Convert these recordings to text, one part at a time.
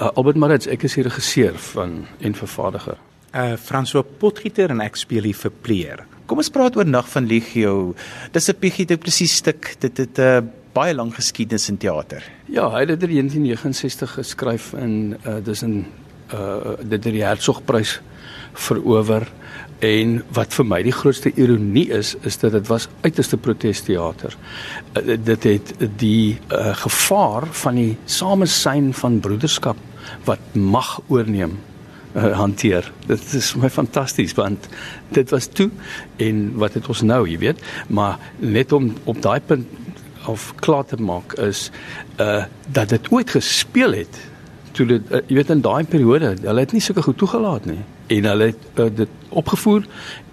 Uh, Albert Marits, ek is die regisseur van en vervaardiger. Uh François Potgieter en ek speel die verpleer. Kom ons praat oor Nag van Legio. Dis 'n bietjie te presies stuk. Dit het 'n uh, baie lang geskiedenis in teater. Ja, hy het dit in 1969 geskryf en uh, dis 'n uh dit het die Hertzogprys verower en wat vir my die grootste ironie is is dat dit was uiterste protesteater. Uh, dit het die uh, gevaar van die samesyn van broederskap wat mag oorneem uh, hanteer. Dit is my fantasties want dit was toe en wat het ons nou, jy weet, maar net om op daai punt of klaar te maak is uh dat dit ooit gespeel het toe dit uh, jy weet in daai periode, hulle het nie sulke goed toegelaat nie en hulle het uh, dit opgevoer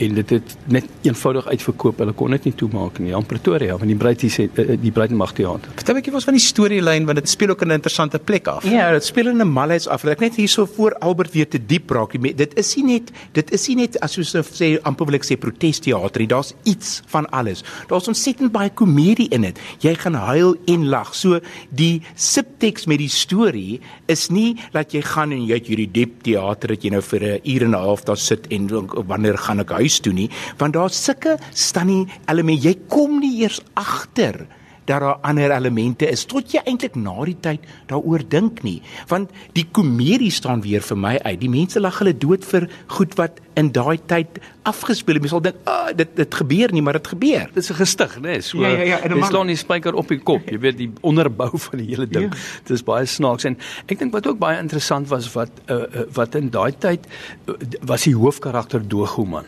en dit het net eenvoudig uitverkoop. Hulle kon dit nie toemaak nie. In Pretoria, van die Breitjie sê uh, die Breitenmag teater. Vertel 'n bietjie van die storielyn want dit speel ook in 'n interessante plek af. Ja, dit speel in 'n malhuis af. Ek net hierso voor Albert weer te diep raak. Dit is nie net dit is nie net as jy so sê amper wil ek sê protesteater. Daar's iets van alles. Daar's ontsettend baie komedie in dit. Jy gaan huil en lag. So die subteks met die storie is nie dat jy gaan en jy het hierdie diep teater dat jy nou vir 'n uur en 'n half daar sit en wanneer gaan ek huis toe nie want daar's sulke stanie elemente jy kom nie eers agter dat daar ander elemente is tot jy eintlik na die tyd daaroor dink nie. Want die komedie staan weer vir my uit. Die mense lag hulle dood vir goed wat in daai tyd afgespeel het. Mense sal dink ah dit dit gebeur nie maar dit gebeur. Dit is 'n gestig nê nee? so ja, ja, ja, jy slaan die spyker op die kop. Jy weet die onderbou van die hele ding. Ja. dit is baie snaaks. En ek dink wat ook baie interessant was wat uh, wat in daai tyd uh, was die hoofkarakter Dogoman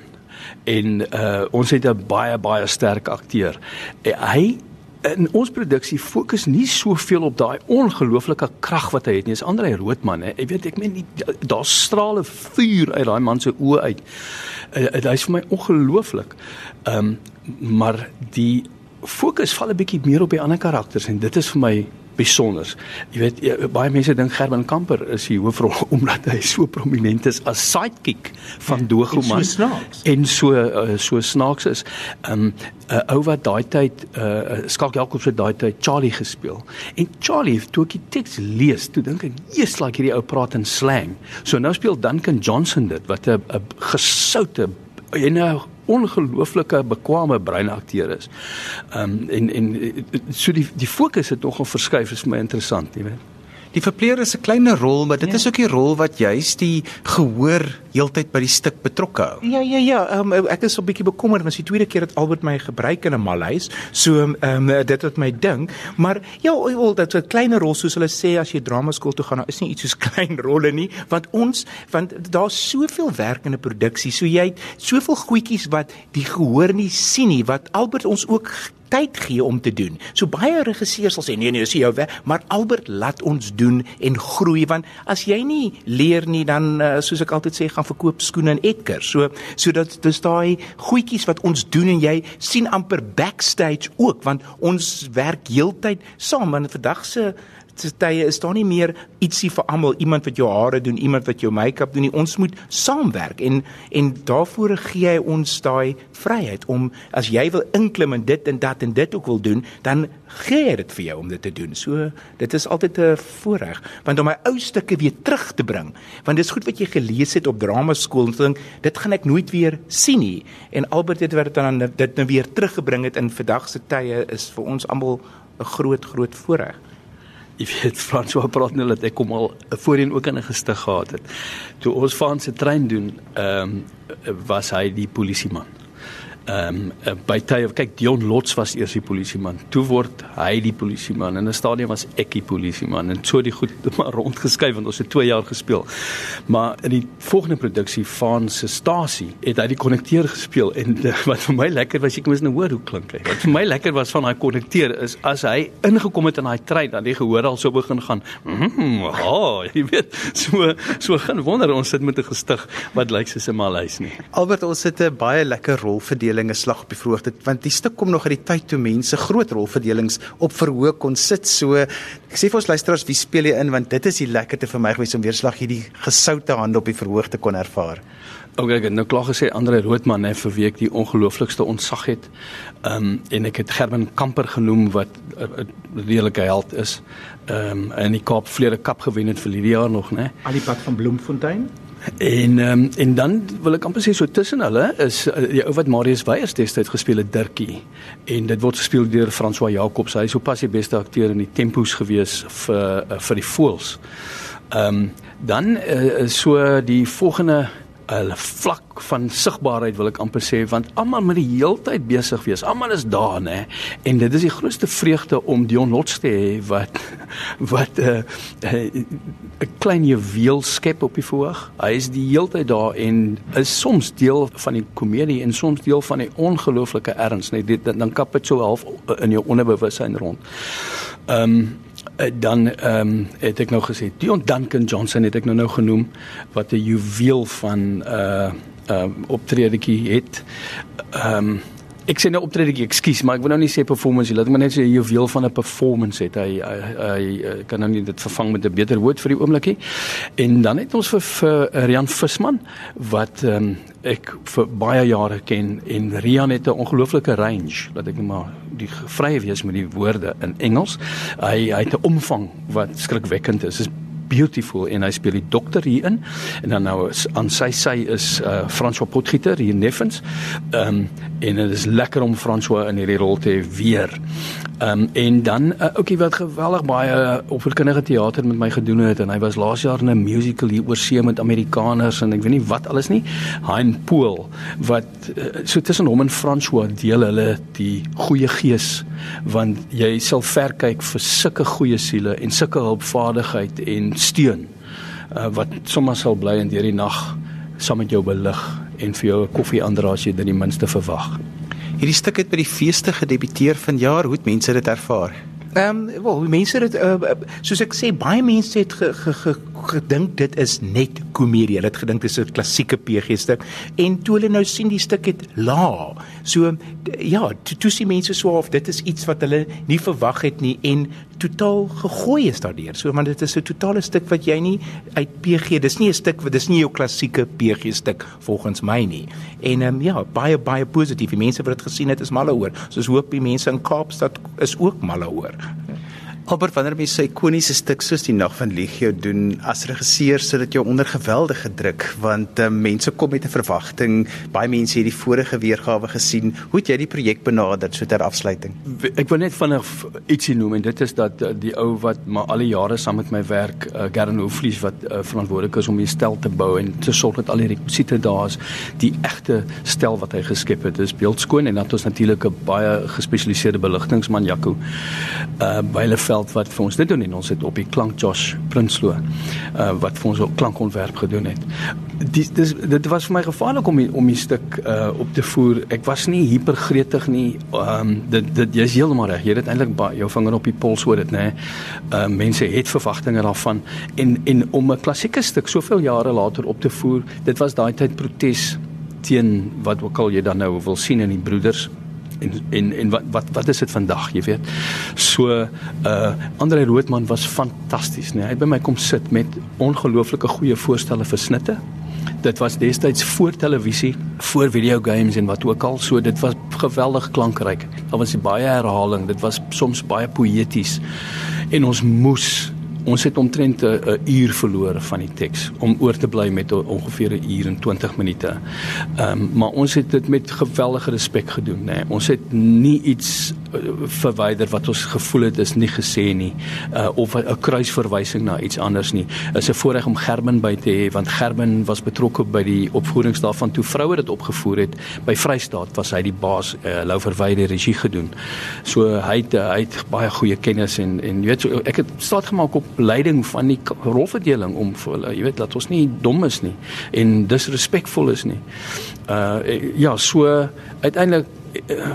en uh, ons het 'n baie baie sterk akteur. Hy in ons produksie fokus nie soveel op daai ongelooflike krag wat hy het nie. Dis Andre Roodman, hè. Ek weet ek meen daar strale vuur uit daai man se oë uit. Uh, Hy's vir my ongelooflik. Ehm um, maar die fokus val 'n bietjie meer op die ander karakters en dit is vir my besonders. Jy weet jy, baie mense dink Gerben Kamper is die hoofrol omdat hy so prominent is as sidekick van ja, Dogoman so en so uh, so snaaks is. 'n um, uh, ou wat daai tyd uh, Skalk Jacobs het daai tyd Charlie gespeel. En Charlie toe ek die teks lees, toe dink ek, "Jesus, like hierdie ou praat in slang." So nou speel Duncan Johnson dit wat 'n gesoute en nou ongelooflike bekwame breinakteur is. Ehm um, en en so die die fokus het nogal verskuif is vir my interessant, jy weet. Die verpleer is 'n kleiner rol, maar dit ja. is ook die rol wat juist die gehoor heeltyd by die stuk betrokke hou. Ja ja ja, um, ek is 'n bietjie bekommerd want die tweede keer dat Albert my gebruik in 'n malhuis, so ehm um, dit het my dink, maar ja, wel dat 'n kleiner rol soos hulle sê as jy drama skool toe gaan, nou is nie iets soos klein rolle nie, want ons want daar's soveel werk in 'n produksie, so jy het soveel goedjies wat die gehoor nie sien nie, wat Albert ons ook tyd gee om te doen. So baie regisseurs sal sê nee nee, dis jou werk, maar Albert laat ons doen en groei want as jy nie leer nie dan uh, soos ek altyd sê gaan verkoop skoene in Edgar. So so dat dis daai goedjies wat ons doen en jy sien amper backstage ook want ons werk heeltyd saam in vandag se tye is daar nie meer ietsie vir almal, iemand wat jou hare doen, iemand wat jou make-up doen nie. Ons moet saamwerk en en daarvoor gee hy ons daai vryheid om as jy wil inklim in dit en dat en dit ook wil doen, dan gee hy dit vir jou om dit te doen. So dit is altyd 'n voorreg want om my ou stukke weer terug te bring, want dis goed wat jy gelees het op drama skool en dink dit gaan ek nooit weer sien nie. En Albert het wat dan dit nou weer teruggebring het in vandag se tye is vir ons almal 'n groot groot voorreg jy weet François praat nou dat ek kom al voorheen ook in 'n gestig gehad het. Toe ons van se trein doen, ehm um, was hy die polisieman ehm um, by tye kyk Dion Lots was eers die polisieman. Toe word hy die polisieman. In 'n stadium was ek die polisieman en so die goed maar rondgeskuif want ons het 2 jaar gespeel. Maar in die volgende produksie van se stasie het hy die konnekteur gespeel en wat vir my lekker was ek moes nou hoor hoe klink hy. Wat vir my lekker was van daai konnekteur is as hy ingekom het in daai trein dan die gehoor al so begin gaan. Mm, oh, jy weet so so gaan wonder ons sit met 'n gestig wat lyk soos 'n malhuis nie. Albert ons het 'n baie lekker rolverdeling rolverdelinge slag op die verhoog want die stuk kom nog uit die tyd toe mense groot rolverdelings op verhoog kon sit so ek sê vir ons luisteraars wie speel jy in want dit is die lekkerte vir my gewees om weer slag hierdie gesoute hande op die verhoog te kon ervaar Okay, ek het nou klaar gesê Andre Roodman hè vir wie ek die ongelooflikste ontzag het. Ehm um, en ek het Gerben Kamper genoem wat 'n redelike held is. Ehm um, in die Kaap vlere kap gewen het vir hierdie jaar nog, né? Alipad van Bloemfontein. En um, en dan wil ek amper sê so tussen hulle is uh, die ou wat Marius Weyers destyds gespeel het Dirkie en dit word gespeel deur François Jacobs. Hy is sopas die beste akteur in die tempos gewees vir uh, vir die voels. Ehm um, dan uh, so die volgende 'n vlak van sigbaarheid wil ek amper sê want almal moet die heeltyd besig wees. Almal is daar nê. En dit is die grootste vreugde om Dion Lots te hê wat wat 'n uh, uh, 'n klein juweel skep op die verhoog. Hy is die heeltyd daar en is soms deel van die komedie en soms deel van die ongelooflike erns nê. Dit dan kap dit so half in jou onderbewussyn rond. Ehm um, Eh, dan ehm um, het ek nou gesê Dion Duncan Johnson het ek nou nou genoem wat 'n juweel van 'n uh, ehm um, optredetjie het. Ehm um, ek sê nou optredetjie, ekskuus, maar ek wil nou nie sê performance, laat ek maar net sê 'n juweel van 'n performance het hy hy, hy kan nou nie dit vervang met 'n beter woord vir die oomblikie. En dan het ons vir, vir Rian Visman wat ehm um, ek vir baie jare ken en Rian het 'n ongelooflike range, laat ek net maar die vrye wees met die woorde in Engels. Hy hy het 'n omvang wat skrikwekkend is. Dit is beautiful en hy speel die dokter hier in en dan nou is, aan sy sy is uh, François Potgieter hier Neffens. Ehm um, en dit is lekker om François in hierdie rol te hê weer. Ehm um, en dan 'n uh, ouetjie wat geweldig baie opvoedkundige teater met my gedoen het en hy was laas jaar in 'n musical hier oor see met Amerikaners en ek weet nie wat alles nie. Hein Pool wat uh, so tussen hom en François deel hulle die goeie gees want jy sal ver kyk vir sulke goeie siele en sulke hulpvaardigheid en steun uh, wat sommer sal bly in hierdie nag saam met jou belig en vir jou 'n koffie aandra as jy dit die minste verwag. Hierdie stuk het by die feeste gedebuteer vanjaar. Hoe het mense dit ervaar? Ehm, um, wel, mense het uh, soos ek sê, baie mense het ge, ge, ge, gedink dit is net komedie. Hulle het gedink dit is 'n klassieke PG stuk en toe hulle nou sien die stuk het la. So ja, toe, toe sien mense so of dit is iets wat hulle nie verwag het nie en totaal gegooi is daardeur. So want dit is 'n totale stuk wat jy nie uit PG, dis nie 'n stuk dis nie jou klassieke PG stuk volgens my nie. En ehm um, ja, baie baie positief. Die mense wat dit gesien het is mal oor. So ons hoop die mense in Kaapstad is ook mal oor. Albert wanneer jy sy ikoniese stuk soos die nag van Legio doen as regisseur sit dit jou onder geweldige druk want uh, mense kom met 'n verwagting. Baie mense het die vorige weergawe gesien. Hoe het jy die projek benader so ter afsluiting? Ek wil net vinnig ietsie noem en dit is dat uh, die ou wat maar al die jare saam met my werk uh, Gern Hoeflies wat uh, verantwoordelik is om die stel te bou en te sorg dat al die rekwisiete daar is die egte stel wat hy geskep het is beeldskoon en dan het ons natuurlik 'n baie gespesialiseerde beligtingsman Jaco uh, by hulle veld wat vir ons dit doen en ons het op die klank Josh Prinsloo uh, wat vir ons ook klankontwerp gedoen het. Die dis dit was vir my gevaarlik om die, om die stuk uh, op te voer. Ek was nie hipergretig nie. Ehm um, dit dit jy's heeltemal reg. Jy het eintlik jou vinger op die pols hoor dit nê. Ehm uh, mense het verwagtinge daarvan en en om 'n klassieke stuk soveel jare later op te voer, dit was daai tyd protes teen wat ook al jy dan nou wil sien in die broeders en en en wat wat wat is dit vandag, jy weet. So uh Andre Roodman was fantasties, nee. Hy by my kom sit met ongelooflike goeie voorstelle vir snitte. Dit was destyds voor televisie, voor video games en wat ook al. So dit was geweldig klankryk. Daar was baie herhaling, dit was soms baie poëties. En ons moes Ons het omtrent 'n uur verloor van die teks om oor te bly met ongeveer 'n uur en 20 minute. Ehm um, maar ons het dit met geweldige respek gedoen, nê. Nee. Ons het nie iets uh, verwyder wat ons gevoel het is nie gesê nie uh, of 'n kruisverwysing na iets anders nie. Is 'n voorreg om Gerben by te hê want Gerben was betrokke by die opvoerings daarvan toe vroue dit opgevoer het by Vrystaat was hy die baas uh, Lou Verwyder regie gedoen. So hy het uh, hy het baie goeie kennis en en jy weet so ek het staat gemaak op leiding van die rolverdeling om vir hulle, jy weet, dat ons nie dom is nie en disrespekvol is nie. Uh ja, so uiteindelik uh,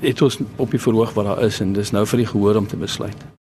het ons op die verhoog wat daar is en dis nou vir die gehoor om te besluit.